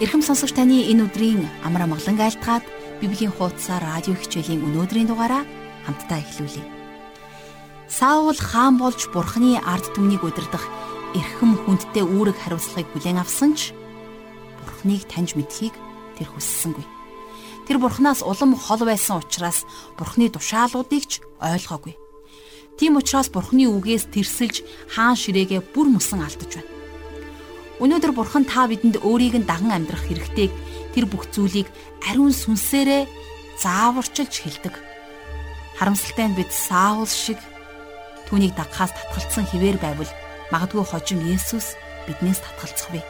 Ирхэм сонсогч таны энэ өдрийн амар амгалан айлтгаад Библийн хуудасаар радио хичээлийн өнөөдрийн дугаараа хамтдаа эхлүүлье. Саул хаан болж Бурхны ард түмнийг удирдах эрхэм хүндтэй үүрэг хариуцлагыг бүлээн авсан ч Бурхныг таньж мэдхийг тэр хүссэнгүй. Тэр Бурханаас улам хол байсан учраас Бурхны тушаалуудыг ч ойлгоогүй. Тийм учраас Бурхны үгээс тэрсэлж хаан ширээгээ бүр мөсөн алдаж байна. Өнөөдөр Бурхан та бидэнд өөрийг нь даган амьдрах хэрэгтэйг тэр бүх зүйлийг ариун сүнсээрээ зааварчилж хэлдэг. Харамсалтай нь бид Саул шиг түүнийг дагахаас татгалцсан хിവэр байвал магадгүй хожим Есүс биднээс татгалцах вэ.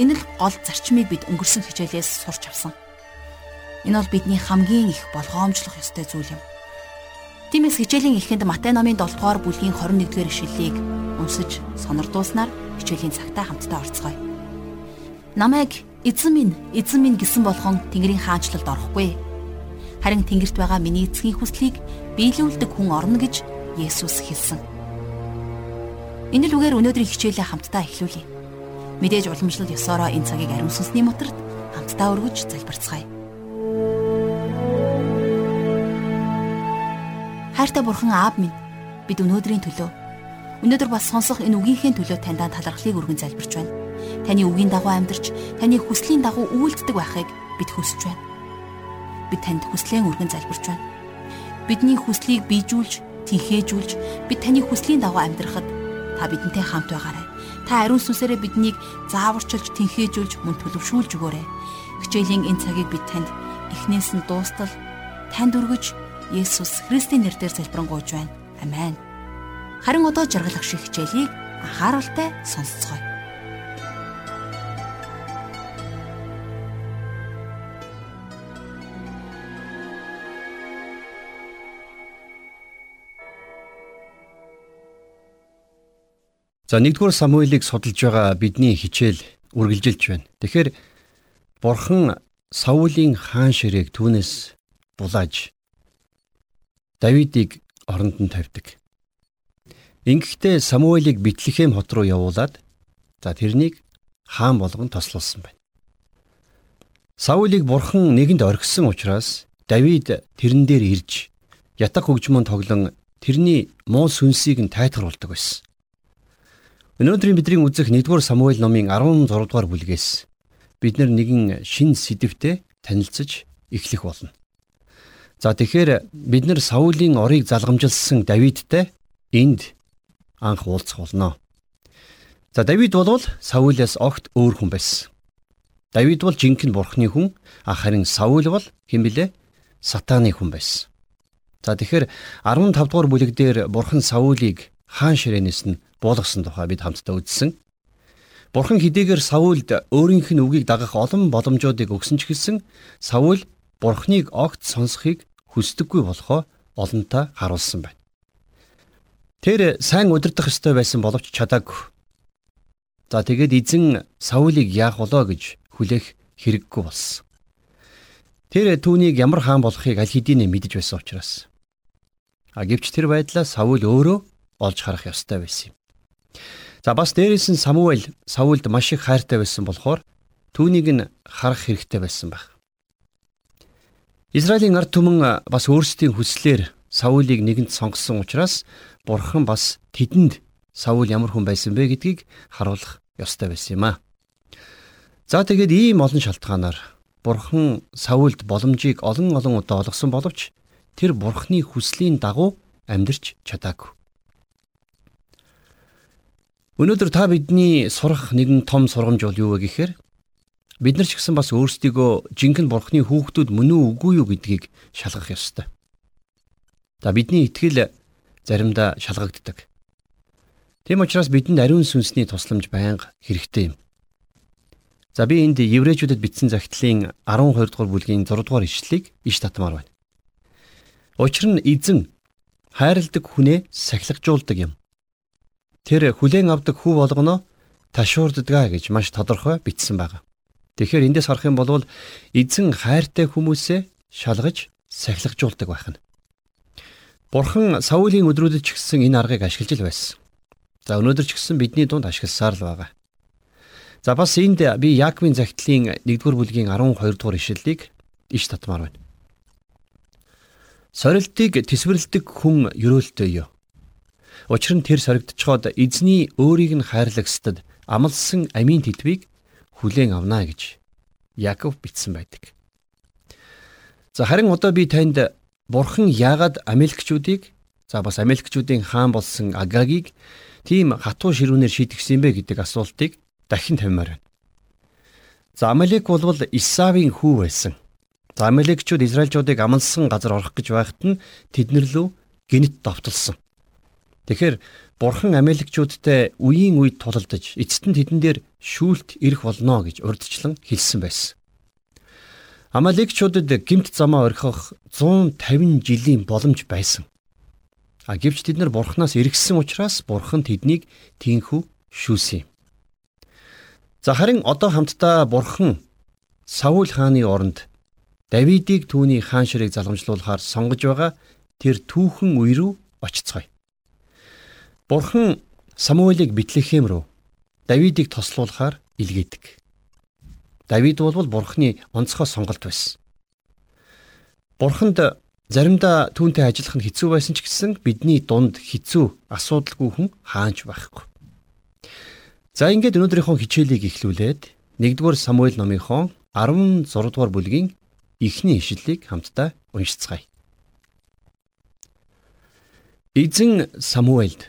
Энэ л гол зарчмыг бид өнгөрсөн хичээлээс сурч авсан. Энэ бол бидний хамгийн их болгоомжлох ёстой зүйл юм. Тиймээс хичээлийн эхэнд Матай номын 7 дугаар бүлгийн 21-р ишлэлийг уншиж сонирдуулснаар хичээлийн цагтаа хамтдаа орцгоё. Намайг эзэн минь, эзэн минь гэсэн болгон Тэнгэрийн хаанчлалд орохгүй. Харин Тэнгэрт байгаа миний эцгийн хүслийг биелүүлдэг хүн орно гэж Есүс хэлсэн. Энэ л үгээр өнөөдрийн хичээлээ хамтдаа эхлүүлье. Мэдээж уламжлал ёсороо энэ цагийг ариун сүнсний моторт хамтдаа өргөж залбирцгаая. Хайртай бурхан аав минь бид өнөөдрийн төлөө Өнөөдөр бас сонсох энэ үгийнхээ төлөө таньдаа талархлыг өргөн залбирч байна. Таны үгийн дагуу амьдарч, таны хүслийн дагуу үйлддэг байхыг бид хүсэж байна. Бид танд хүслээ өргөн залбирч байна. Бидний хүслийг биежүүлж, тэнхээжүүлж, бид таны хүслийн дагуу амьдрахад та бидэнтэй хамт байгаарай. Та ариун сүнсээрээ биднийг зааварчилж, тэнхээжүүлж, мөн төлөвшүүлж өгөөрэй. Хичээлийн энэ цагийг бид танд эхнээс нь дуустал танд өргөж Есүс Христийн нэрээр залбирanгуйж байна. Амен. Харин одоо жаргалах шиг хичээлийг анхааралтай сонсцгоё. За 1-р Самуилийг судалж байгаа бидний хичээл үргэлжилж байна. Тэгэхээр Бурхан Саулийн хаан ширээг түүнээс булааж Давидыг оронд нь тавьдаг. Ингэхдээ Самуэлийг Битлехэм хот руу явуулаад за тэрнийг хаан болгон тослуулсан байна. Саулийг бурхан нэгэнд орхисон учраас Давид тэрэн дээр ирж ятаг хөгжмөн тоглон тэрний муу сүнсийг нь тайтгаруулдаг байсан. Өнөөдрийн бидний үзэх 1-р Самуэль номын 16 дугаар бүлгээс бид нэгэн шин сэдвтэ танилцж эхлэх болно. За тэгэхээр бид нар Саулийн орыг залгамжилсан Давидтай энд анх уулзах болно. За Давид бол Саулаас огт өөр хүн байсан. Давид бол жинхэнэ бурхны хүн, харин Саул бол хэн блэ? Сатаны хүн байсан. За тэгэхээр 15 дугаар бүлэг дээр бурхан Саулийг хаан ширээнээс нь буулгасан тухай бид хамтдаа үзсэн. Бурхан хэдийгээр Саулд өөрийнх нь үгийг дагах олон боломжуудыг өгсөн ч гэсэн Саул бурхныг огт сонсохыг хүсдэггүй болохоо олонтаа харуулсан байна. Тэр сайн удирдах ёстой байсан боловч чадаагүй. За тэгээд эзэн Саулийг яах болоо гэж хүлээх хэрэггүй болсон. Тэр түүнийг ямар хаан болохыг аль хэдийнэ мэдэж байсан учраас. А гэвч тэр байдлаа Саул өөрөө олж харах ёстой байсан юм. За бас дээрээс нь Самуэль Саулд маш их хайртай байсан болохоор түүнийг нь харах хэрэгтэй байсан баг. Израилийн ард түмэн бас өөрсдийн хүслээр Саулийг нэгэнд сонгосон учраас Бурхан бас тэдэнд Саул ямар хүн байсан бэ гэдгийг харуулах ёстой байсан юм а. За тэгээд ийм олон шалтгаанаар Бурхан Саулд боломжийг олон олон удаа олгосон боловч тэр Бурханы хүслийн дагуу амьдрч чадаагүй. Өнөөдөр та бидний сурах нэгэн том сургамж бол юу вэ гэхээр бид нар ч гэсэн бас өөрсдийгөө жинхэнэ Бурханы хүүхдүүд мөн үү үгүй юу гэдгийг шалгах ёстой. За бидний итгэл заримдаа шалгагддаг. Тийм учраас бидэнд ариун сүнсний тусламж байнга хэрэгтэй юм. За би энд еврейчүүдэд бичсэн захидлын 12 дугаар бүлгийн 6 дугаар ишлэлийг иш татмаар байна. Учир нь эзэн хайрладаг хүнээ сахилгажуулдаг юм. Тэр хүлээн авдаг хүү болгоно ташуурддаг гэж маш тодорхой бичсэн байна. Тэгэхээр эндээс харах юм бол эзэн хайртай хүмүүсээ шалгаж сахилгажуулдаг байх нь. Бурхан Саулийн өдрүүдэд ч гэсэн энэ аргыг ашиглаж л байсан. За өнөөдөр ч гэсэн бидний дунд ашигласаар л байгаа. За бас энд би Яаковын загтлын 1-р бүлгийн 12 дугаар ишлэлийг иш татмаар байна. Сорилтыг тэсвэрлдэг хүн ерөөлтөө юу? Учир нь тэр соригдчиход эзний өөрийг нь хайрлагсдад амлсан амийн тэтвийг хүлээн авна гэж Яков бичсэн байдаг. За харин одоо би танд бурхан яагаад Америкчүүдийг за бас Америкчүүдийн хаан болсон Агагийг тийм хатуу ширүүнээр шийдгсэн бэ гэдэг асуултыг дахин тавьмаар байна. За Амалик бол Исавийн хүү байсан. За Амалекчууд Израильчуудыг амлсан газар орох гэж байхад нь тэднэр лөө гинт довтолсон. Тэгэхээр Бурхан Амалекчуудтай үеийн үед тулалдаж эцэст нь тэдэн дээр шүүлт ирэх болно гэж урдчлан хэлсэн байсан. Амалекчуудад гимт замаа орхих 150 жилийн боломж байсан. А гэвч тэд нар Бурханаас эргэсэн учраас Бурхан тэднийг тийхүү шүүсэн юм. За харин одоо хамтдаа бурхан Саул хааны оронд Давидыг түүний хаан ширийг залгамжлуулахаар сонгож байгаа тэр түүхэн үе рүү очицгоё. Бурхан Самуэлийг Битлехэм рүү Давидыг тослуулахаар илгээдэг. Давид бол бурханы онцгой сонголт байсан. Бурханд заримдаа түүнтэй ажиллах нь хэцүү байсан ч гэсэн бидний дунд хэцүү асуудалгүй хүн хаанч байхгүй. За ингээд өнөөдрийнхөө хичээлийг эхлүүлээд 1-р Самуэль номынхон 16-р бүлгийн эхний ишлэлийг хамтдаа уншицгаая. Эзэн Самуэльд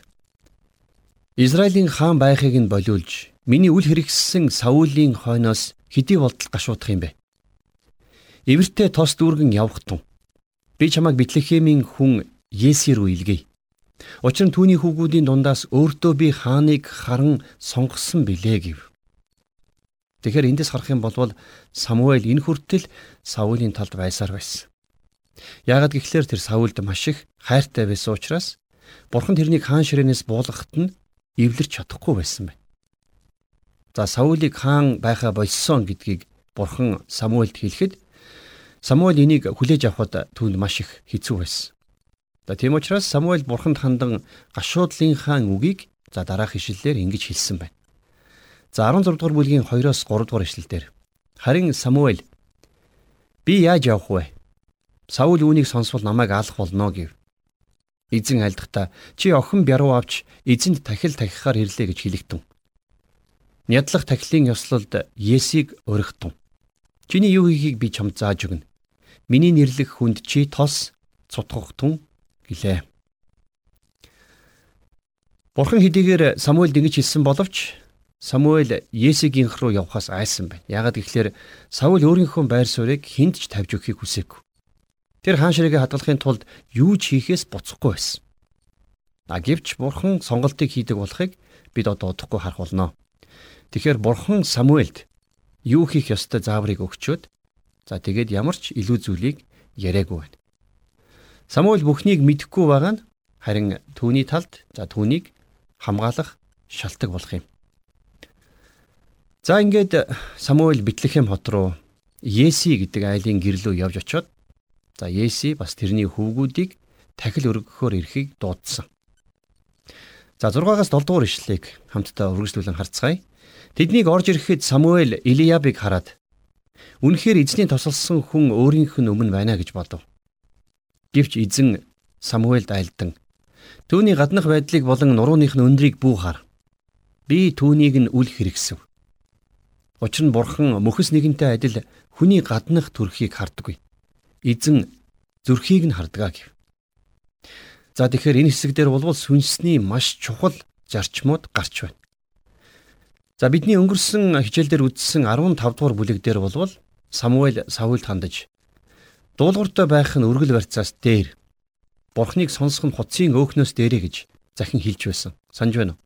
Израилийн хаан байхыг нь болиулж миний үл хэрэгссэн Саулийн хойноос хэдий болтол гашуудах юм бэ? Эвэртэй тос дүүргэн явах тун. Би чамайг Битлехемийн хүн Есү рүү илгээе. Учир нь түүний хүүгүүдийн дундаас өөртөө би хааныг харан сонгосон билээ гэв. Тэгэхээр эндээс харах юм бол Самуэль энэ хүртэл Саулийн талд байсаар байсан. Яагад гэхлээр тэр Саулд маш их хайртай байсан учраас Бурхан тэрнийг хаан ширээнээс буулгахад нь эвлэрч чадахгүй байсан байна. За Саулийг хаан байхаа болсон гэдгийг Бурхан Самуэльд хэлэхэд Самуэль энийг хүлээж авахд түүнд маш их хэцүү байсан. За тийм учраас Самуэль бурханд хандан гашуудлынхаа үгийг за дараах ишлэлээр ингэж хэлсэн байна. За 16 дугаар бүлгийн 2-оос 3 дугаар ишлэлдэр харин Самуэль би яаж явах вэ? Саул үүнийг сонсвол намайг алах болно гэв. Эзэн альдахдаа чи охин бяруу авч эзэнд тахил тахихаар ирлээ гэж хэлэгтэн. Нядлах тахилын ёслолд Есийг өргөтөн. Чиний юу хийхийг би чамд зааж өгнө. Миний нэрлэх хүнд чи тос цутгах тун гэлээ. Бурхан хэдийгээр Самуэлд ингэж хэлсэн боловч Самуэль Есигийнх руу явхаас айсан байна. Яагаад гэвэл Саул өөрийнхөө байр суурийг хүнд ч тавьж өгөхийг хүсээгүй. Тэр хаан ширээгээ хадгалахын тулд юу ч хийхээс буцахгүй байсан. А гэвч Бурхан сонголтыг хийдэг болохыг бид одоо удахгүй харах болно. Тэгэхээр Бурхан Самуэлд юу хийх ёстой зааврыг өгчөөд за тэгээд ямар ч илүү зүйлийг яриаггүй байна. Самуэль бүхнийг мэдэхгүй байгаа нь харин түүний талд за түүнийг хамгаалах шалтгаан болох юм. За ингээд Самуэль Битлехэм хот руу Еси гэдэг айлын гэрлөө явж очиод за Еси бас тэрний хөвгүүдийг тахил өргөхөөр ирэхийг дуудсан. За 6-аас 7 дугаар ишлэлийг хамтдаа үргэлжлүүлэн харцгаая. Тэднийг орж ирэхэд Самуэль Илиябыг хараад Үнэхээр эзний тосолсон хүн өөрийнх нь өмнө байна гэж бодов. Гэвч эзэн Самуэлд айлдан түүний гаднах байдлыг болон нурууных нь өндрийг бүү хар. Би түүнийг нь үл хэрэгсэв. Учир нь бурхан мөхс нэгэнтэй адил хүний гаднах төрхийг хардаггүй. Эзэн зүрхийг нь хардгаа гэв. За тэгэхээр энэ хэсэгдэр болвол сүнсний маш чухал зарчмууд гарч байна. За бидний өнгөрсөн хичээлдэр үзсэн 15 дугаар бүлэг дээр болвол Самуэль Саулд хандаж Дуулууртай байх нь өргөл барьцаас дээр Бурхныг сонсох нь хуцын өөхнөөс дээрэ гэж захин хэлж байсан. Санж байна уу?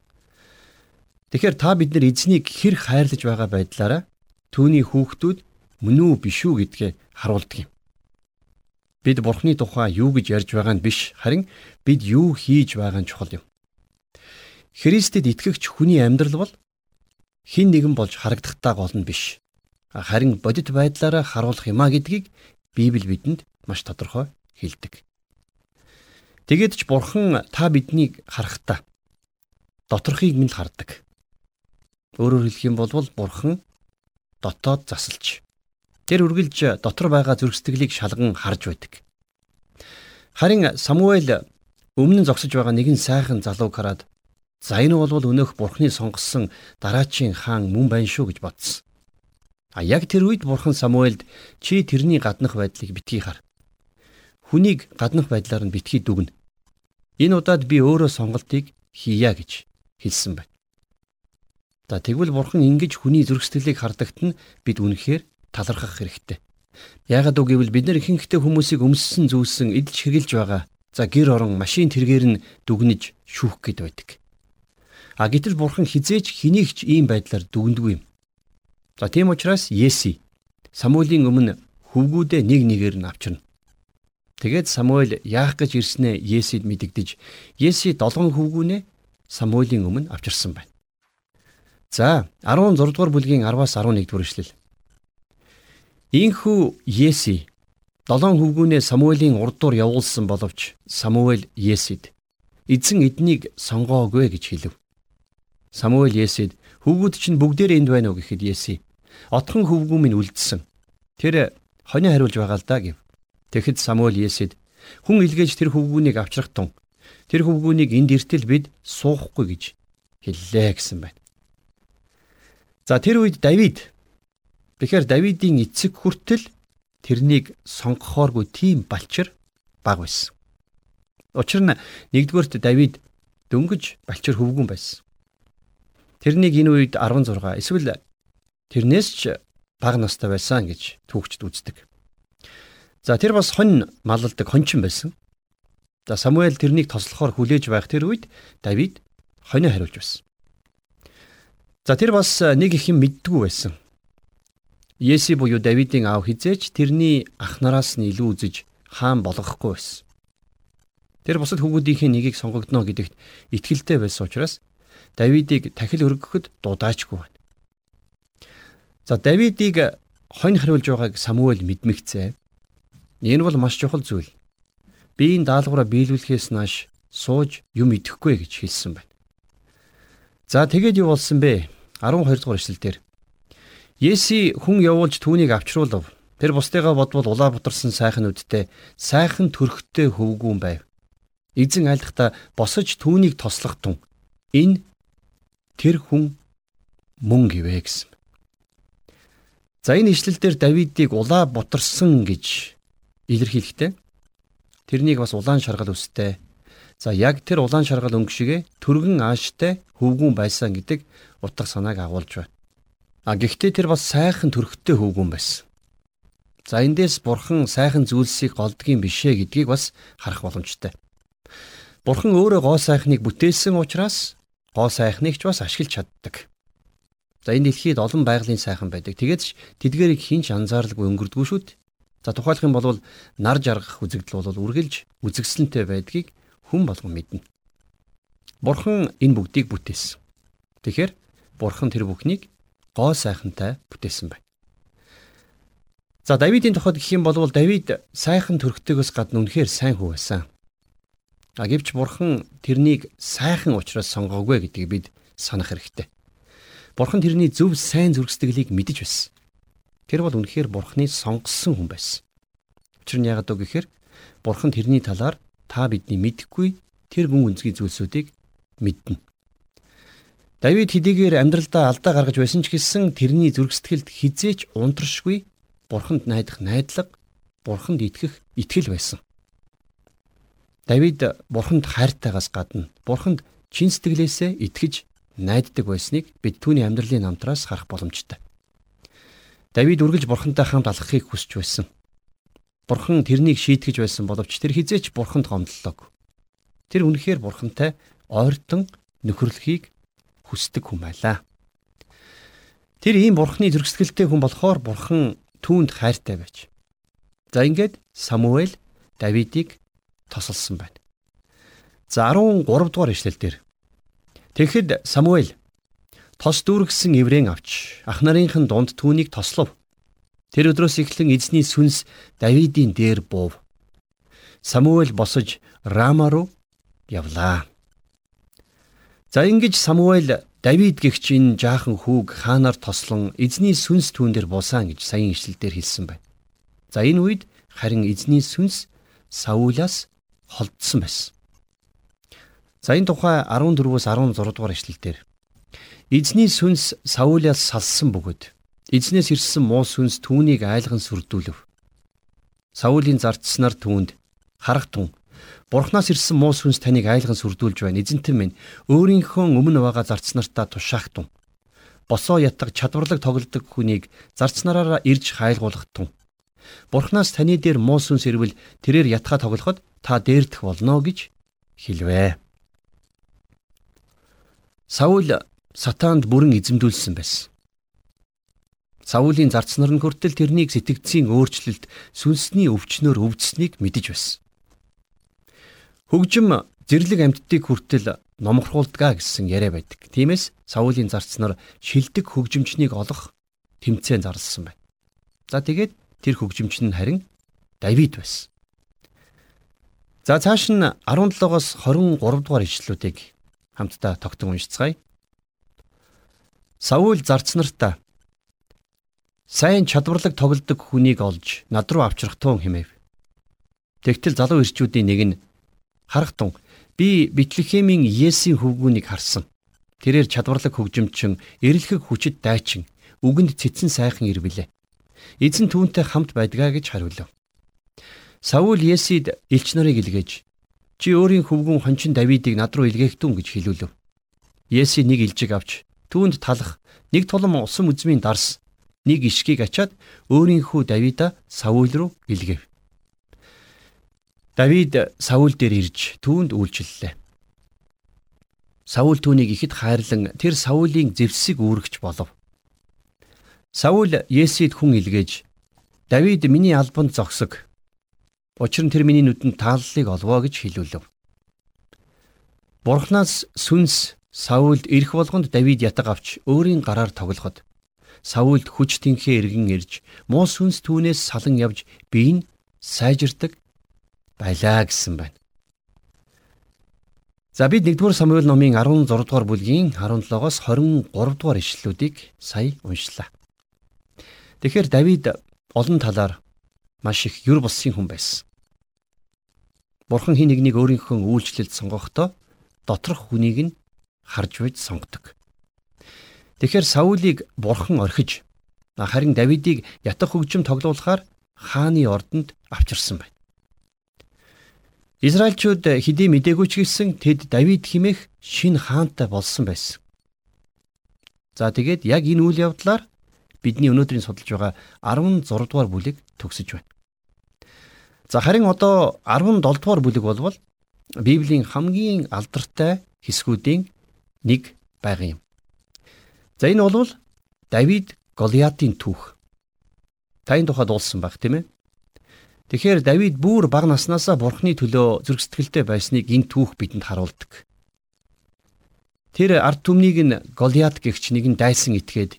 Тэгэхээр та бид нар эзнийг хэр хайрлаж байгаа байдлаараа түүний хүүхдүүд мөн үү биш үү гэдгээ харуулдаг юм. Бид Бурхны тухай юу гэж ярьж байгаа нь биш, харин бид юу хийж байгаа нь чухал юм. Христэд итгэгч хүний амьдрал бол хин нэгэн болж харагдахтаа гол нь биш. Харин бодит байдлаараа харуулах юмаа гэдгийг Библи бидэнд маш тодорхой хэлдэг. Тэгээд ч бурхан та биднийг харахтаа доторхыг минь л хардаг. Өөрөөр хэлэх юм бол бурхан дотоод засалж тэр үргэлж дотор байгаа зүрхсэтгэлийг шалган харж байдаг. Харин Самуэль өмнө нь зогсож байгаа нэгэн сайхан залууг хараад за энэ бол өнөөх бурхны сонгосон дараачийн хаан мөн байна шүү гэж бодсон. А яг тэр үед бурхан Самуэльд чи тэрний гаднах байдлыг битгий хар. Хүнийг гаднах байдлаар нь битгий дүгнэ. Энэ удаад би өөрөө сонголтыг хийя гэж хэлсэн байна. За тэгвэл бурхан ингэж хүний зүрх сэтгэлийг хардагт нь бид үнэхээр талархах хэрэгтэй. Яагаад үг гэвэл бид нар ихэнхдээ хүмүүсийг өмссөн зүйлсэн эдэлж хэрглэж байгаа За гэр орон машин тэргээр нь дүгнэж шүүх гээд байдаг. А гэтэл бурхан хизээж хэнийгч ийм байдлаар дүгнэдгүй юм. За тийм учраас Еси Самуэлийн өмнө хөвгүүдээ нэг нэгээр нь авчирна. Тэгээд Самуэль яах гэж ирснээ Есид мэдэгдэж Еси долгон хөвгүүнээ Самуэлийн өмнө авчирсан байна. За 16 дугаар бүлгийн 10-аас 11 дугаар ишлэл. Ийхүү Еси Долоон хөвгүүнээ Самуэлийн урдуур явуулсан боловч Самуэль Есид эзэн эднийг сонгоогүй гэж хэлв. Самуэль Есид хөвгүүд чинь бүгдээр энд байна уу гэхэд Еси отхон хөвгүү минь үлдсэн. Тэр хонио хариулж байгаа л да гэв. Тэгэхэд Самуэль Есид хүн илгээж тэр хөвгүүнийг авчрах тун тэр хөвгүүнийг энд иртэл бид суухгүй гэж хэллээ гэсэн байна. За тэр үед Давид Тэгэхээр Давидын эцэг хүртэл тэрнийг сонгохооргүй тийм балчир баг байсан. Учир нь нэгдүгээрт Давид дөнгөж балчир хөвгүн байсан. Тэрнийг энэ үед 16 эсвэл тэрнээс ч бага настай байсан гэж түүхчд үздэг. За тэр бас хонь малладаг хончин байсан. За Самуэль тэрнийг тослохоор хүлээж байх тэр үед Давид хонио хариулж байсан. За тэр бас нэг их юм мэддгүү байсан. Еси буюу Давидын аав хизээч тэрний ах нараас нь илүү үзэж хаан болгохгүй байсан. Тэр бусад хүүгүүдийнхээ нэгийг сонгогдно гэдэгт итгэлтэй байсан учраас Давидыг тахил өргөхөд дудаачгүй байна. За Давидыг хонь хариулж байгааг Самуэль мэдмэгцээ. Энэ бол маш чухал зүйл. Би энэ даалгавраа биелүүлэхээс нааш сууж юм идэхгүй гэж хэлсэн байна. За тэгээд юу болсон бэ? 12 дугаар эшлэл дээр Еси хүн явуулж түүнийг авчруулв. Тэр бусдыгаа бодвол улаа бутарсан сайхан үдтэй сайхан төрхтэй хөвгүүн байв. Эзэн айлхдаа босож түүнийг тослох тун энэ тэр хүн мөн гэвэ гэсэн. За энэ ишлэлдэр Давидыг улаа бутарсан гэж илэрхийлэхдээ тэрнийг бас улаан шаргал өстэй. За яг тэр улаан шаргал өнгө шигэ төргөн ааштай хөвгүүн байсан гэдэг утга санааг агуулж байна. А гэхдээ тэр бас сайхан төрхтэй хөвгүн байсан. За эндээс бурхан сайхан зүйлсийг голдгийн бишээ гэдгийг бас харах боломжтой. Бурхан өөрөө гоо сайхныг бүтээсэн учраас гоо сайхныг ч бас ашиглаж чаддаг. За энэ дэлхийд олон байгалийн сайхан байдаг. Тэгээд ч тэдгээрийг хинч анзааралгүй өнгөрдгөө шүү дээ. За тухайлх юм бол нар жаргах үзэгдэл бол үргэлж үзэгсэлэнтэй байдгийг хүн болгон мэднэ. Бурхан энэ бүгдийг бүтээсэн. Тэгэхээр бурхан тэр бүхнийг гоо сайхантай бүтээсэн байна. За Давидын тухайд гэх юм бол Давид сайхан төрхтэйгөөс гадна үнэхээр сайн хүү байсан. А гэвч бурхан тэрнийг сайхан учраас сонгоогүй гэдгийг бид санах хэрэгтэй. Бурхан тэрний зөв сайн зүрхсэтгэлийг мэдэж байсан. Тэр бол үнэхээр бурханы сонгосон хүн байсан. Учир нь яагаад вэ гэхээр бурхан тэрний талаар та бидний мэдхгүй тэр гүн үнцгий зүйлсүүдийг мэднэ. Давид хэдийгээр амьдралдаа алдаа гаргаж байсан ч гэсэн тэрний зүрх сэтгэлд хизээч унтрашгүй бурханд найдах найдлага, бурханд итгэх итгэл байсан. Давид бурханд хайртайгаас гадна бурханд чин сэтгэлээсээ итгэж найддаг байсныг бид түүний амьдралын намтраас харах боломжтой. Давид үргэлж бурхантай хамт алхахыг хүсэж байсан. Бурхан тэрнийг шийтгэж байсан боловч тэр хизээч бурханд гомдлоо. Тэр үнэхээр бурхантай ойртон нөхөрлөхийг хүсдэг хүн байлаа. Тэр ийм бурхны зөргсгөлтэй хүн болохоор бурхан түүнд хайртай байж. За ингээд Самуэль Давидыг тосолсон байна. За 13 дугаар ишлэл дээр. Тэгэхэд Самуэль тос дүүргсэн еврейн авч ах нарынхын дунд түүнийг тослов. Тэр өдрөөс эхлэн эзний сүнс Давидын дээр буув. Самуэль босож Рама руу явлаа. За ингэж Самуэль Давид гэгч энэ жаахан хүүг хаанаар тослон эзний сүнс түүн дээр бусаан гэж саяын ишлэлдэр хэлсэн байна. За энэ үед харин эзний сүнс Саулаас холдсон байсан. За энэ тухай 14-өөс 16 дугаар ишлэлдэр эзний сүнс Саулаас салсан бөгөөд эзнээс ирсэн муу сүнс түүнийг айлган сүрдүүлв. Саулийн зардснаар түүнд харахтун Бурхнаас ирсэн муу сүнс таныг айлган сүрдүүлж байна. Эзэнтэн минь өөрийнхөө өмнө байгаа зарцнартаа тушаахтун. Босоо ятг чадварлаг тоглодог хүнийг зарцнараараа ирж хайлгуулахтун. Бурхнаас таны дээр муу сүнс ирвэл тэрээр ятгаа тоглоход та дээрдэх болно гэж хэлвэ. Саул сатаанд бүрэн эзэмдүүлсэн байсан. Саулийн зарцнаар нь хүртэл тэрнийг сэтгцийн өөрчлөлт сүнсний өвчнөөр өвдсөнийг мэдэж байсан. Хөгжим зэрлэг амьтдыг хүртэл номхруулдгаа гэсэн яриа байдаг. Тиймээс Саулийн зарцнаар шилдэг хөгжимчнийг олох тэмцээн зарласан байна. За тэгээд тэр хөгжимч нь харин Давид байсан. За цааш нь 17-оос 23 дугаар ишлүүдийг хамтдаа тогтон уншицгаая. Саул зарц нартаа сайн чадварлаг тоглодог хүнийг олж над руу авчрах туун хэмэв. Тэгтэл залуу ирчүүдийн нэг нь Харахтун би Битлехемийн Есийн хөвгүүнийг харсан. Тэрээр чадварлаг хөгжимчин, эрэлхэг хүчит дайчин, үгэнд цэцэн сайхан ирвэлээ. Эзэн түүнтэй хамт байдгаа гэж хариулв. Саул Есид элч нарыг илгээж чи өөрийн хөвгүүн хончин Давидыг над руу илгээхтүн гэж хэлүүлв. Еси нэг илжиг авч түүнд талах нэг тулам усан үзмийн дарс нэг ишгийг ачаад өөрийнхөө Давида Саул руу илгээв. Давид Саул дээр ирж түүнд үйлчлэлээ. Саул түүнийг ихэд хайрлан тэр Саулийн зэвсэг үүрэгч болов. Саул Есид хүн илгээж Давид миний албанд зогсог. Учир нь тэр миний нүдэнд тааллыг олвоо гэж хэлүүлв. Бурханаас сүнс Саулд ирэх болгонд Давид ятаг авч өөрийн гараар тоглоход Саулд хүч тэнхээ эргэн ирж муу сүнс түүнээс салан явж бие нь сайжирдаг байлаа гэсэн байна. За бид 1-р Самуэль номын 16 дугаар бүлгийн 17-оос 23 дугаар ишлэлүүдийг сая уншлаа. Тэгэхээр Давид олон талаар маш их юр болсон хүн байсан. Бурхан хин нэгнийг өөрийнхөө үйлчлэлд сонгохдоо доторх хүнийг нь харж байж сонгодог. Тэгэхээр Саулийг бурхан орхиж харин Давидыг ятах хөгжим тоглуулахаар хааны ордонд авчирсан байна. Израильчууд хэдий мдээгүй ч гэсэн тэд Давид химэх шин хаантай болсон байсан. За тэгээд яг энэ үйл явдлаар бидний өнөөдрийн судалж байгаа 16 дугаар бүлэг төгсөж байна. За харин одоо 17 дугаар бүлэг болвол Библийн хамгийн алдартай хэсгүүдийн нэг байгаа юм. За энэ бол Давид Голиатын түүх. Та энэ тухайд уулсан баг тийм ээ. Тэгэхээр Давид бүр бага наснаасаа бурхны төлөө зүрх сэтгэлтэй байсныг энэ түүх бидэнд харуулдаг. Тэр ард түмнийг нь Голиат гэгч нэгэн дайсан итгээд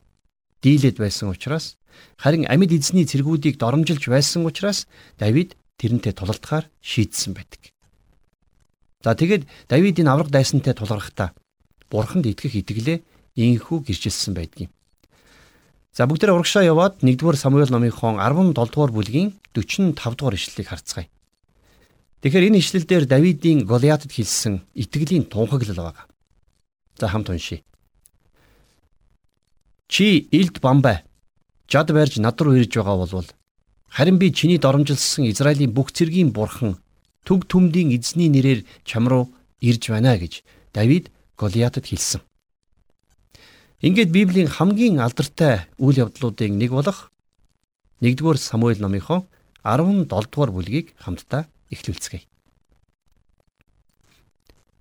дийлээд байсан учраас харин амьд эзний цэргүүдийг доромжилж байсан учраас Давид тэрнтэй тулалдахаар шийдсэн байдаг. За тэгэд Давид энэ авраг дайсантай тулгархдаа бурханд итгэх итгэлээ инхүү гэрчилсэн байдгийг. За бүгдээ урагшаа яваад 1-р Самуэль номынхон 17 дугаар бүлгийн 45 дугаар ишлэлийг харцгаая. Тэгэхээр энэ ишлэл дээр Давидын Голиатад хэлсэн итгэлийн тунхаглал байгаа. За хамт уншийе. Чи илд бамбай жад барьж над руу ирж байгаа болвол харин би чиний доромжилсан Израилийн бүх цэргийн бурхан төг төмдийн эзний нэрээр чам руу ирж байна гэж Давид Голиатад хэлсэн. Ингээд Библийн хамгийн алдартай үйл явдлуудын нэг болох 1-р Самуэль номынхон 17 дугаар бүлгийг хамтдаа эхлүүлцгээе.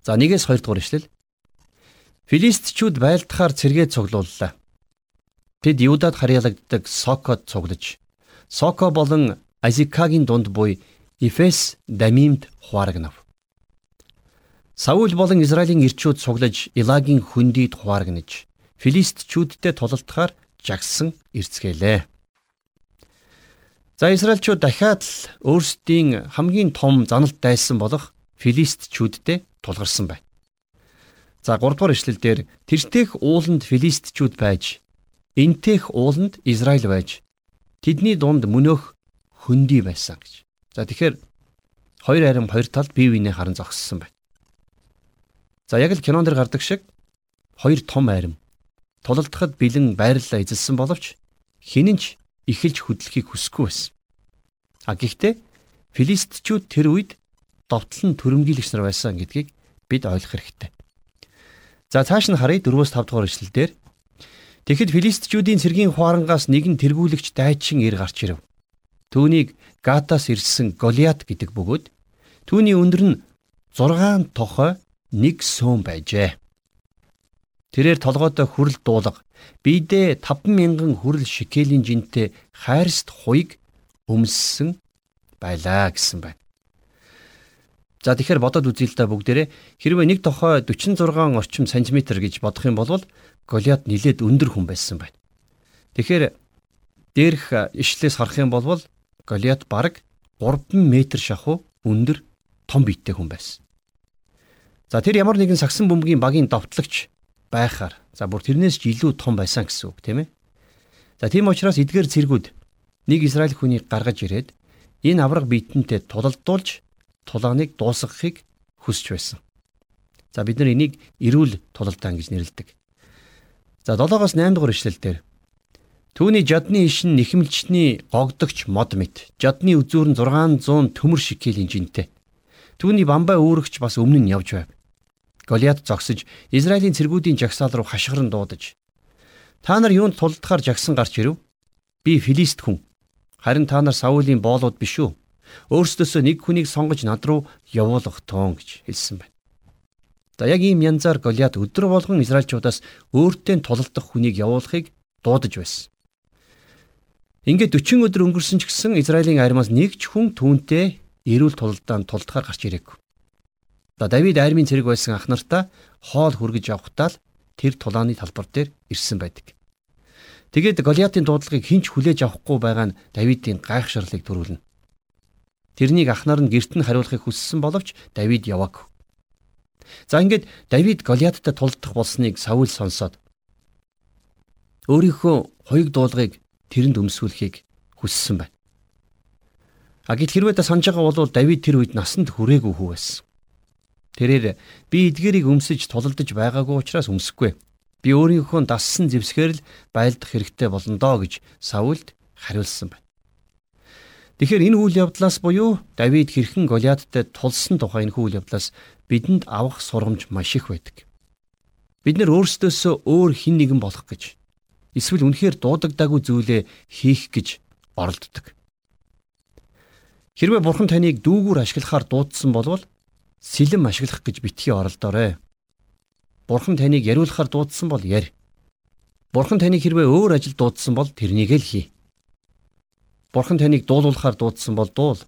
За 1-ээс 2 дугаар ишлэл. Филистчүүд байлдахаар цэргээ цуглууллаа. Тэд Юдад харьяалагддаг Сокод цуглаж, Соко болон Азикагийн дунд буй Эфес Дамимд хувааргнав. Саул болон Израилийн ирчүүд цуглаж Илагийн хөндийд хувааргнаж филистчүүдтэй тулалдахаар жагсан эрсгэлээ. За Израильчууд дахиад л өөрсдийн хамгийн том заналт дайсан болох филистчүүдтэй тулгарсан байна. За 3 дугаар ишлэлдэр тэртех ууланд филистичүүд байж энтех ууланд Израиль байж тэдний дунд мөнөөх хөндөй байсан гэж. За тэгэхээр хоёр арим хоёр талд бие биенээ харан зогссон байна. За яг л кинон дэр гардаг шиг хоёр том арим тулалдахад бэлэн байрлалаа эзэлсэн боловч хинэнч эхэлж хөдлөхийг хүсэхгүй байсан. А гэхдээ филистичүүд тэр үед довтлон төрөмгийлэгч нар байсан гэдгийг бид ойлгох хэрэгтэй. За цааш нь харъя 4-5 дугаар ишлэлдэр Тэгэхэд филистичүүдийн цэргийн хуарангаас нэгэн тэргүүлэгч дайчин ир гарч ирэв. Түүнийг Гатаас ирсэн Голиат гэдэг бөгөөд түүний өндөр нь 6 тохой нэг сөөм байжээ. Тэрээр толгойдоо хүрэл дуулга бидээ 50000 хүрэл шикелийн жинтэй хайрст хуйг өмссөн байлаа гэсэн байна. За тэгэхээр бодоод үзье л да бүгдээрээ хэрвээ нэг тохой 46 орчим сантиметр гэж бодох юм бол Голиат нилээд өндөр хүн байсан байна. Тэгэхээр дээрх ишлээс харах юм бол Голиат бараг 3 м шахуу өндөр том биеттэй хүн байсан. За тэр ямар нэгэн сагсан бөмбөгийн багийн давтлагч байхаар за бүр тэрнээс ч илүү том байсан гэсэн үг тийм ээ. За тийм учраас эдгээр цэргүүд нэг Израиль хүнийг гаргаж ирээд энэ авраг биетэнтэй тулалдуулж тулааныг дуусгахыг хүсэж байсан. За бид нар энийг эрүүл тулалдаан гэж нэрлэдэг. За 7-оос 8 дугаар ишлэл дээр Түүний жадны ишин нэхэмлчний гогдогч мод мэт. Жадны үзүүр нь 600 төмөр шикелийн жинтэй. Түүний бамбай өөрөгч бас өмнө нь явж байв. Голиат зогсож Израилийн цэргүүдийн жагсаал руу хашгиран дуудаж Та нар юунд тулдахаар жагсан гарч ирв? Би Филист хүн. Харин та нар Саулийн боолууд биш үү? Өөрсдөөсөө нэг хүнийг сонгож над руу явуулах тоон гэж хэлсэн байна. За яг ийм янзаар Голиат өдөр болгон Израильчуудаас өөртөө тулалдах хүнийг явуулахыг дуудаж байсан. Ингээд 40 өдөр өнгөрсөн ч гэсэн Израилийн армиас нэг ч хүн түүнтэй эрүүл тулалдаанд тулдахаар гарч ирээгүй. За Давид армийн цэрэг байсан ах нартаа хоол хүргэж явахдаа л тэр тулааны талбар дээр ирсэн байдаг. Тэгээд Голиатын дуудлагыг хинч хүлээж авахгүй байгаа нь Давидын гайхшрлыг төрүүлнэ. Тэрнийг ахнаар нь герт нь хариулахыг хүссэн боловч Давид яваагүй. За ингээд Давид Голиаттай тулдах болсныг Саул сонсоод өөрийнхөө хоёуг дуулгыг тэрэнд өмсүүлэхийг хүссэн байна. А гэт хэрвээ та санаж байгаа бол Давид тэр үед насанд хүрээгүй хүү байсан. Тэрээр би эдгэрийг өмсөж тулалдаж байгаагүй учраас өмсөхгүй. Би өөрийнхөө дассан зэвсгээр л байлдах хэрэгтэй болно доо гэж Саулд хариулсан байна. Тэгэхээр энэ үйл явдлаас буюу Давид хэрхэн Голиадтай тулсан тухай энэ үйл явдлаас бидэнд авах сургамж маш их байдаг. Бид нэр өөрсдөөсөө өөр хин нэгэн болох гэж эсвэл үнэхээр дуудагдаагүй зүйлээ хийх гэж оролддог. Хэрвээ бурхан таныг дүүгүүр ашиглахаар дуудсан болвол сэлэм ашиглах гэж битгий оролдоорой. Бурхан таныг яриулахаар дуудсан бол ярь. Бурхан таныг хэрвээ өөр ажил дуудсан бол тэрнийг л хий. Бурхан таныг дуулуулахаар дуудсан бол дуул.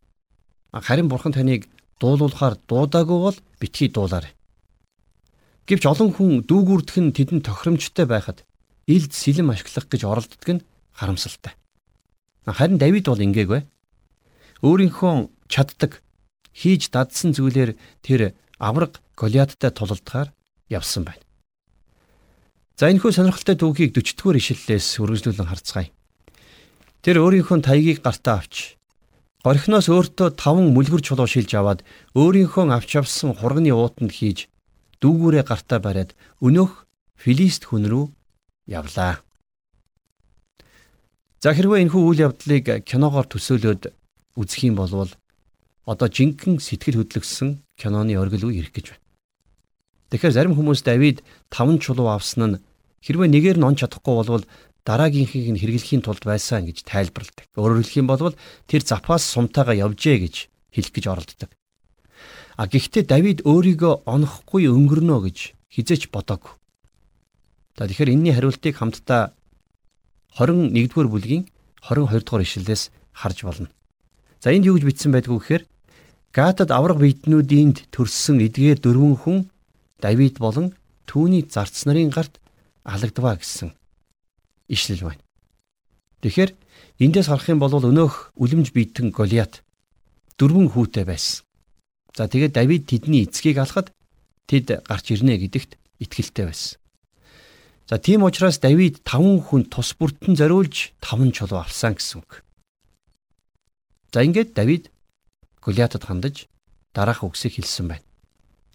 Харин Бурхан таныг дуулуулахаар дуудаагүй бол битгий дуулаарай. Гэвч олон хүн дүүгүрдэх нь тэдэнд тохиромжтой байхад илд сэлэм ашиглах гэж оролддог нь харамсалтай. Харин Давид бол ингээгүй. Өөрийнхөө чаддаг хийж дадсан зүйлээр тэр авраг Голиадтай тулалдахаар явсан байна. За энэхүү сонирхолтой түүхийг 40-р ишлэлээс үргэлжлүүлэн харцгаая. Тэр өөрийнхөө таягийг гартаа авч горхиноос өөртөө таван мүлгэр чулуу шилж аваад өөрийнхөө авч авсан хурганы уутанд хийж дүүгүүрээ гартаа бариад өнөөх Филист хүн рүү явлаа. За хэрвээ энэхүү үйл явдлыг киногоор төсөөлөд үзэх юм бол одоо жинхэнэ сэтгэл хөдлөсөн киноны оргил үе ирэх гэж байна. Тэгэхээр зарим хүмүүс Давид таван чулуу авсан нь хэрвээ нэгээр нь он чадахгүй болвол дараагийнхыг нь хэрэглэхийн тулд байсан гэж тайлбарладаг. Өөрөөр хэлэх юм бол тэр запас сумтайгаа явжээ гэж хэлэх гэж оролддог. А гэхдээ Давид өөрийгөө онохгүй өнгөрнө гэж хизээч бодоагүй. За тэгэхээр энэний хариултыг хамтдаа 21-р бүлгийн 22 дугаар ишлэлээс харж болно. За энд юу гэж бичсэн байдгүй гэхээр Гатад авраг биетнүүдийнд төрсөн эдгээр дөрвөн хүн Давид болон түүний зарц нарын гарт алагдваа гэсэн ишлэл байна. Тэгэхээр эндээс харах юм бол өнөөх үлэмж биетэн Голиат дөрвөн хүүтэй байсан. За тэгээд Давид тэдний эцгийг алахад тэд гарч ирнэ гэдэгт итгэлтэй байсан. За тийм учраас Давид 5 хүн тус бүртэн зориулж 5 чулуу авсан гэсэн үг. За ингээд Давид Голиатад хандаж дараах үгсийг хэлсэн байна.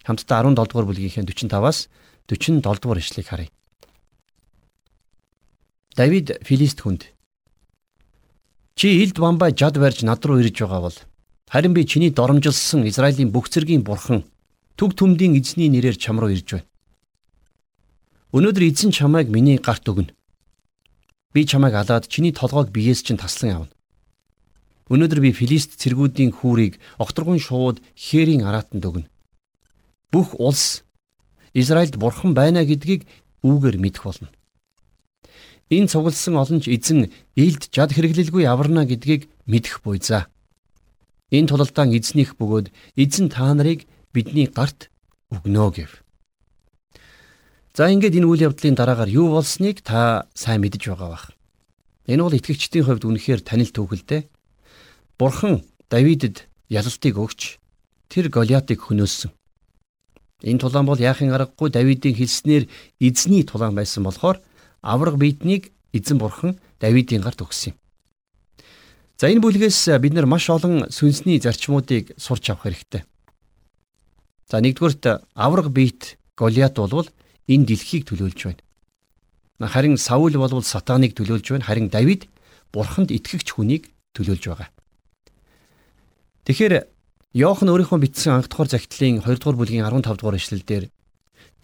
Хамтдаа 17 дугаар бүлгийнхээ 45-аас 47 дугаар ишлэгийг харъя. Давид Филист хүнд Чи илд бамбай жад барьж над руу ирж байгаа бол харин би чиний доромжилсан Израилийн бүх зэргийн бурхан төг төмдийн эзний нэрээр чам руу ирж байна. Өнөөдөр эзэн чамайг миний гарт өгнө. Би чамайг алаад чиний толгойг биеэс чинь таслан явна. Өнөөдөр би Филист цэргүүдийн хүүрийг огторгон шууд хээрийн араатанд өгнө. Бүх улс Израильд бурхан байна гэдгийг үүгээр мэдэх болно. Энэ цугласан олон ч эзэн илд жад хэрэглэлгүй аварна гэдгийг мэдэх буй за. Энэ тулалдаан эзнийх бөгөөд эзэн та нарыг бидний гарт өгнө гэв. За ингээд энэ үйл явдлын дараагаар юу болсныг та сайн мэдэж байгаа бах. Энэ бол итгэгчдийн хувьд үнэхээр танил түүхэлтэй. Бурхан Давидэд ялалтыг өгч тэр Голиатыг хөнөөсөн. Энэ тулаан бол яахын аргагүй Давидын хэлснээр эзний тулаан байсан болохоор авраг биетнийг эзэн бурхан Давидын гарт өгсөн юм. За энэ бүлгээс бид нар маш олон сүнсний зарчмуудыг сурч авах хэрэгтэй. За нэгдүгürt авраг биет Голиат болвол энэ дэлхийг төлөөлж байна. Харин Саул болвол сатаныг төлөөлж байна. Харин Давид бурханд итгэгч хүнийг төлөөлж байгаа. Тэгэхээр Йохан өөрийнхөө бичсэн анх дугаар захидлын 2 дугаар бүлгийн 15 дугаар ишлэлдэр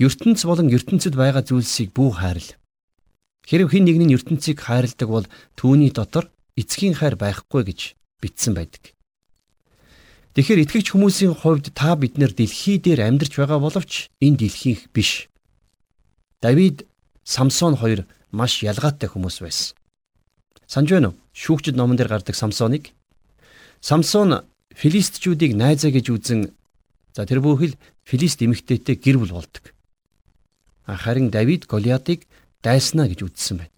ертөнц болон ертөнцид байгаа зүйлсийг бүх хайрл. Хэрв хэн нэг нь ертөнцийг хайрладаг бол түүний дотор эцгийн хайр байхгүй гэж бичсэн байдаг. Тэгэхээр итгэгч хүмүүсийн хувьд та бид нэр дэлхий дээр амьдарч байгаа боловч энэ дэлхийх биш. Давид, Самсон хоёр маш ялгаатай хүмүүс байсан. Санж байна уу? Шүүгчд номон дээр гардаг Самсоныг. Самсон филистичүүдийг найзаа гэж үзэн за тэр бүхэл филист эмэгтэйтэй гэр бүл болдог. Харин Давид Голиадыг дайснаа гэж үзсэн байна.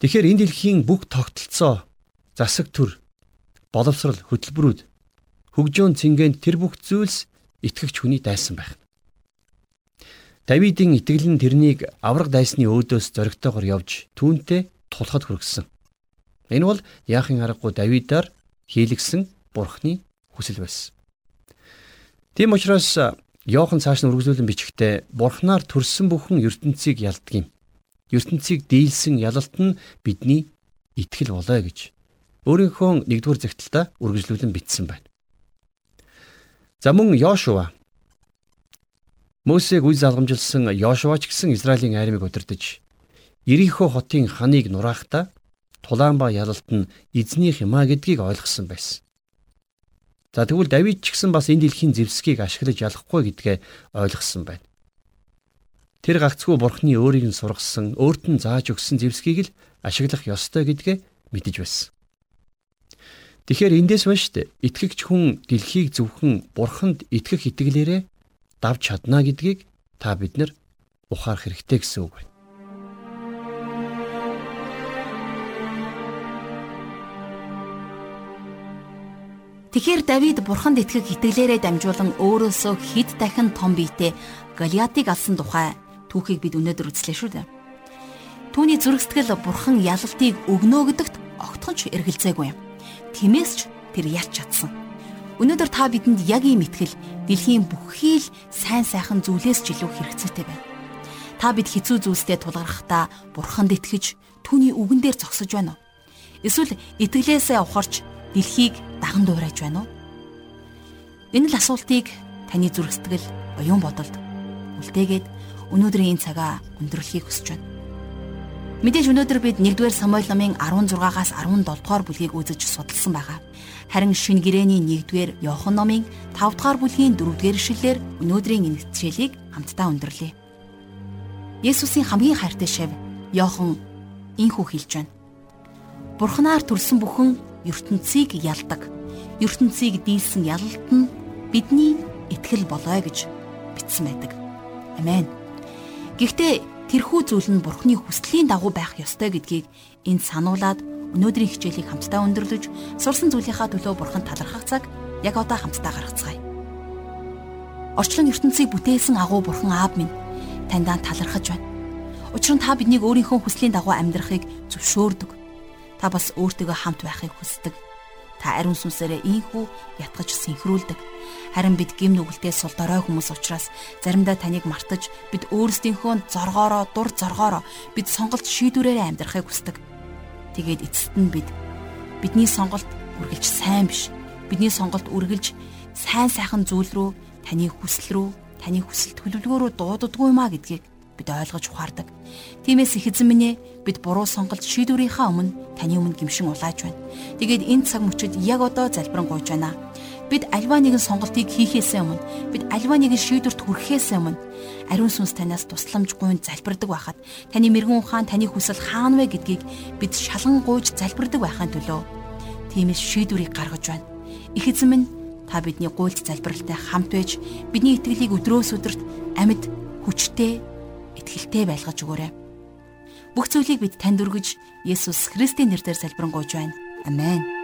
Тэгэхээр энэ дэлхийн бүх тогтолцоо, засаг төр, боловсрал, хөтөлбөрүүд, хөгжөөн цэнгэнд тэр бүх зүйлс итгэгч хүний дайсан байх. Давидын итгэл нь тэрнийг авраг дайсны өөдөөс зоригтойгоор явж түүнтэй тулахад хүргэсэн. Энэ бол яахын аргагүй Давидаар хийлгсэн бурхны хүсэл байсан. Тийм учраас Йохан цааш нь үргэлжлүүлэн бичгтээ бурхнаар төрсөн бүхэн ертөнцийг ялдаг юм. ертөнцийг дийлсэн ялалт нь бидний итгэл болоо гэж өөрийнхөө нэгдүгээр загталтаа үргэлжлүүлэн бичсэн байна. За мөн Йошуа Мөсег үе залгамжилсан Йошуач гэсэн Израилийн айрмыг удирдах Ирихо хотын ханыг нураахдаа тулаан ба ялалт нь эзнийх юмаа гэдгийг ойлгосон байсан. За тэгвэл Давид ч гэсэн бас энэ дэлхийн зэвсгийг ашиглаж ялахгүй гэдгээ ойлгосон байна. Тэр гагцгүй бурхны өөрийг нь сургасан, өөрт нь зааж өгсөн зэвсгийг л ашиглах ёстой гэдгээ мэдэж байсан. Тэгэхээр эндээс шүү дээ. Итгэгч хүн дэлхийг зөвхөн бурханд итгэх итгэлээрээ давж чадна гэдгийг та бид нар ухаарах хэрэгтэй гэсэн үг байна. Тэгэхээр Давид бурханд итгэх итгэлээрээ дамжуулан өөрөөсөө хэд дахин том биетэй Голиатыг алсан тухай түүхийг бид өнөөдөр үзлээ шүү дээ. Түүний зүрхсэтгэл бурхан ялалтыг өгнө гэдэгт огтхонч эргэлзээгүй юм. Тиймээс ч тэр ялч чадсан. Өнөөдөр та бидэнд яг ийм итгэл дэлхийн бүхий л сайн сайхан зүйлээс ч илүү хэрэгцээтэй байна. Та бид хэцүү зүйлстэй тулгархдаа бурханд итгэж түүний үгэн дээр зогсож байна уу? Эсвэл итгэлээсээ ухарч дэлхийг даган дуурайж байна уу? Энэ л асуултыг таны зүрх сэтгэл оюун бодолд үлдээгээд өнөөдрийн энэ цагаа өндөрлөхийг хүсэж байна. Мэдээж өнөөдөр бид 1-р Самуэль номын 16-аас 17 дугаар бүлгийг үзэж судалсан байгаа. Харин шин гэрэний 1-р Иохан номын 5 дугаар бүлгийн 4-р ишлэлээр өнөөдрийн энэ хичээлийг хамтдаа өндөрлөе. Есүсийн хамгийн хайртай шав Иохан инхүү хэлж байна. Бурханаар төрсөн бүхэн ертөнцийг ялдаг. ертөнцийг дийлсэн ялалт нь бидний итгэл болоо гэж бичсэн байдаг. Амен. Гэхдээ тэрхүү зүйл нь Бурхны хүслийн дагуу байх ёстой гэдгийг энд сануулад өнөөдрийн хичээлийг хамтдаа өндөрлөж сурсан зүйлийнхаа төлөө бурхан талархах цаг яг одоо хамтдаа гаргацгаая. Орчлон ертөнцийг бүтээсэн агуу бурхан аав минь таньдаа талархаж байна. Учир нь та биднийг өөрийнхөө хүслийн дагуу амьдрахыг зөвшөөрдөг. Та бас өөртөөгөө хамт байхыг хүсдэг. Та ариун сүнсээрээ ийхүү ятгаж синхрүүлдэг. Харин бид гим нүгэлтэй сул дорой хүмүүс учраас заримдаа таныг мартаж бид өөрсдийнхөө зоргоороо дур зоргоороо бид сонголт шийдвэрээрээ амьдрахыг хүсдэг. Тэгээд эцэст нь бид бидний сонголт үргэлж сайн биш. Бидний сонголт үргэлж сайн сайхан зүйл рүү, таны хүсэл рүү, таны хүсэл төлөвлөгөөрөө дууддаггүй маа гэдгийг бид ойлгож ухаардаг. Тиймээс их эзэн минь ээ бид буруу сонголт шийдвэрийнхаа өмнө таны өмнө гимшин улааж байна. Тэгээд энэ цаг мөчид яг одоо залбирanгуйж байна. Бид альва нэгэн сонголтыг хийхээс өмнө бид альва нэгэн шийдвэрт хүрэхээс өмнө ариун сүнс танаас тусламж гуйн залбирдаг байхад таны мэрэгэн ухаан таны хүсэл хаана вэ гэдгийг бид шалган гуйж залбирдаг байхын төлөө тиймээс шийдвэрийг гаргаж байна. Их эзэн минь та бидний гуйлд залбиралтай хамт байж бидний итгэлийг өдрөөс өдөрт амьд хүчтэй итгэлтэй байлгаж өгөөрэй. Бүх зүйлийг бид танд өргөж Есүс Христийн нэрээр залбирanгуйж байна. Амен.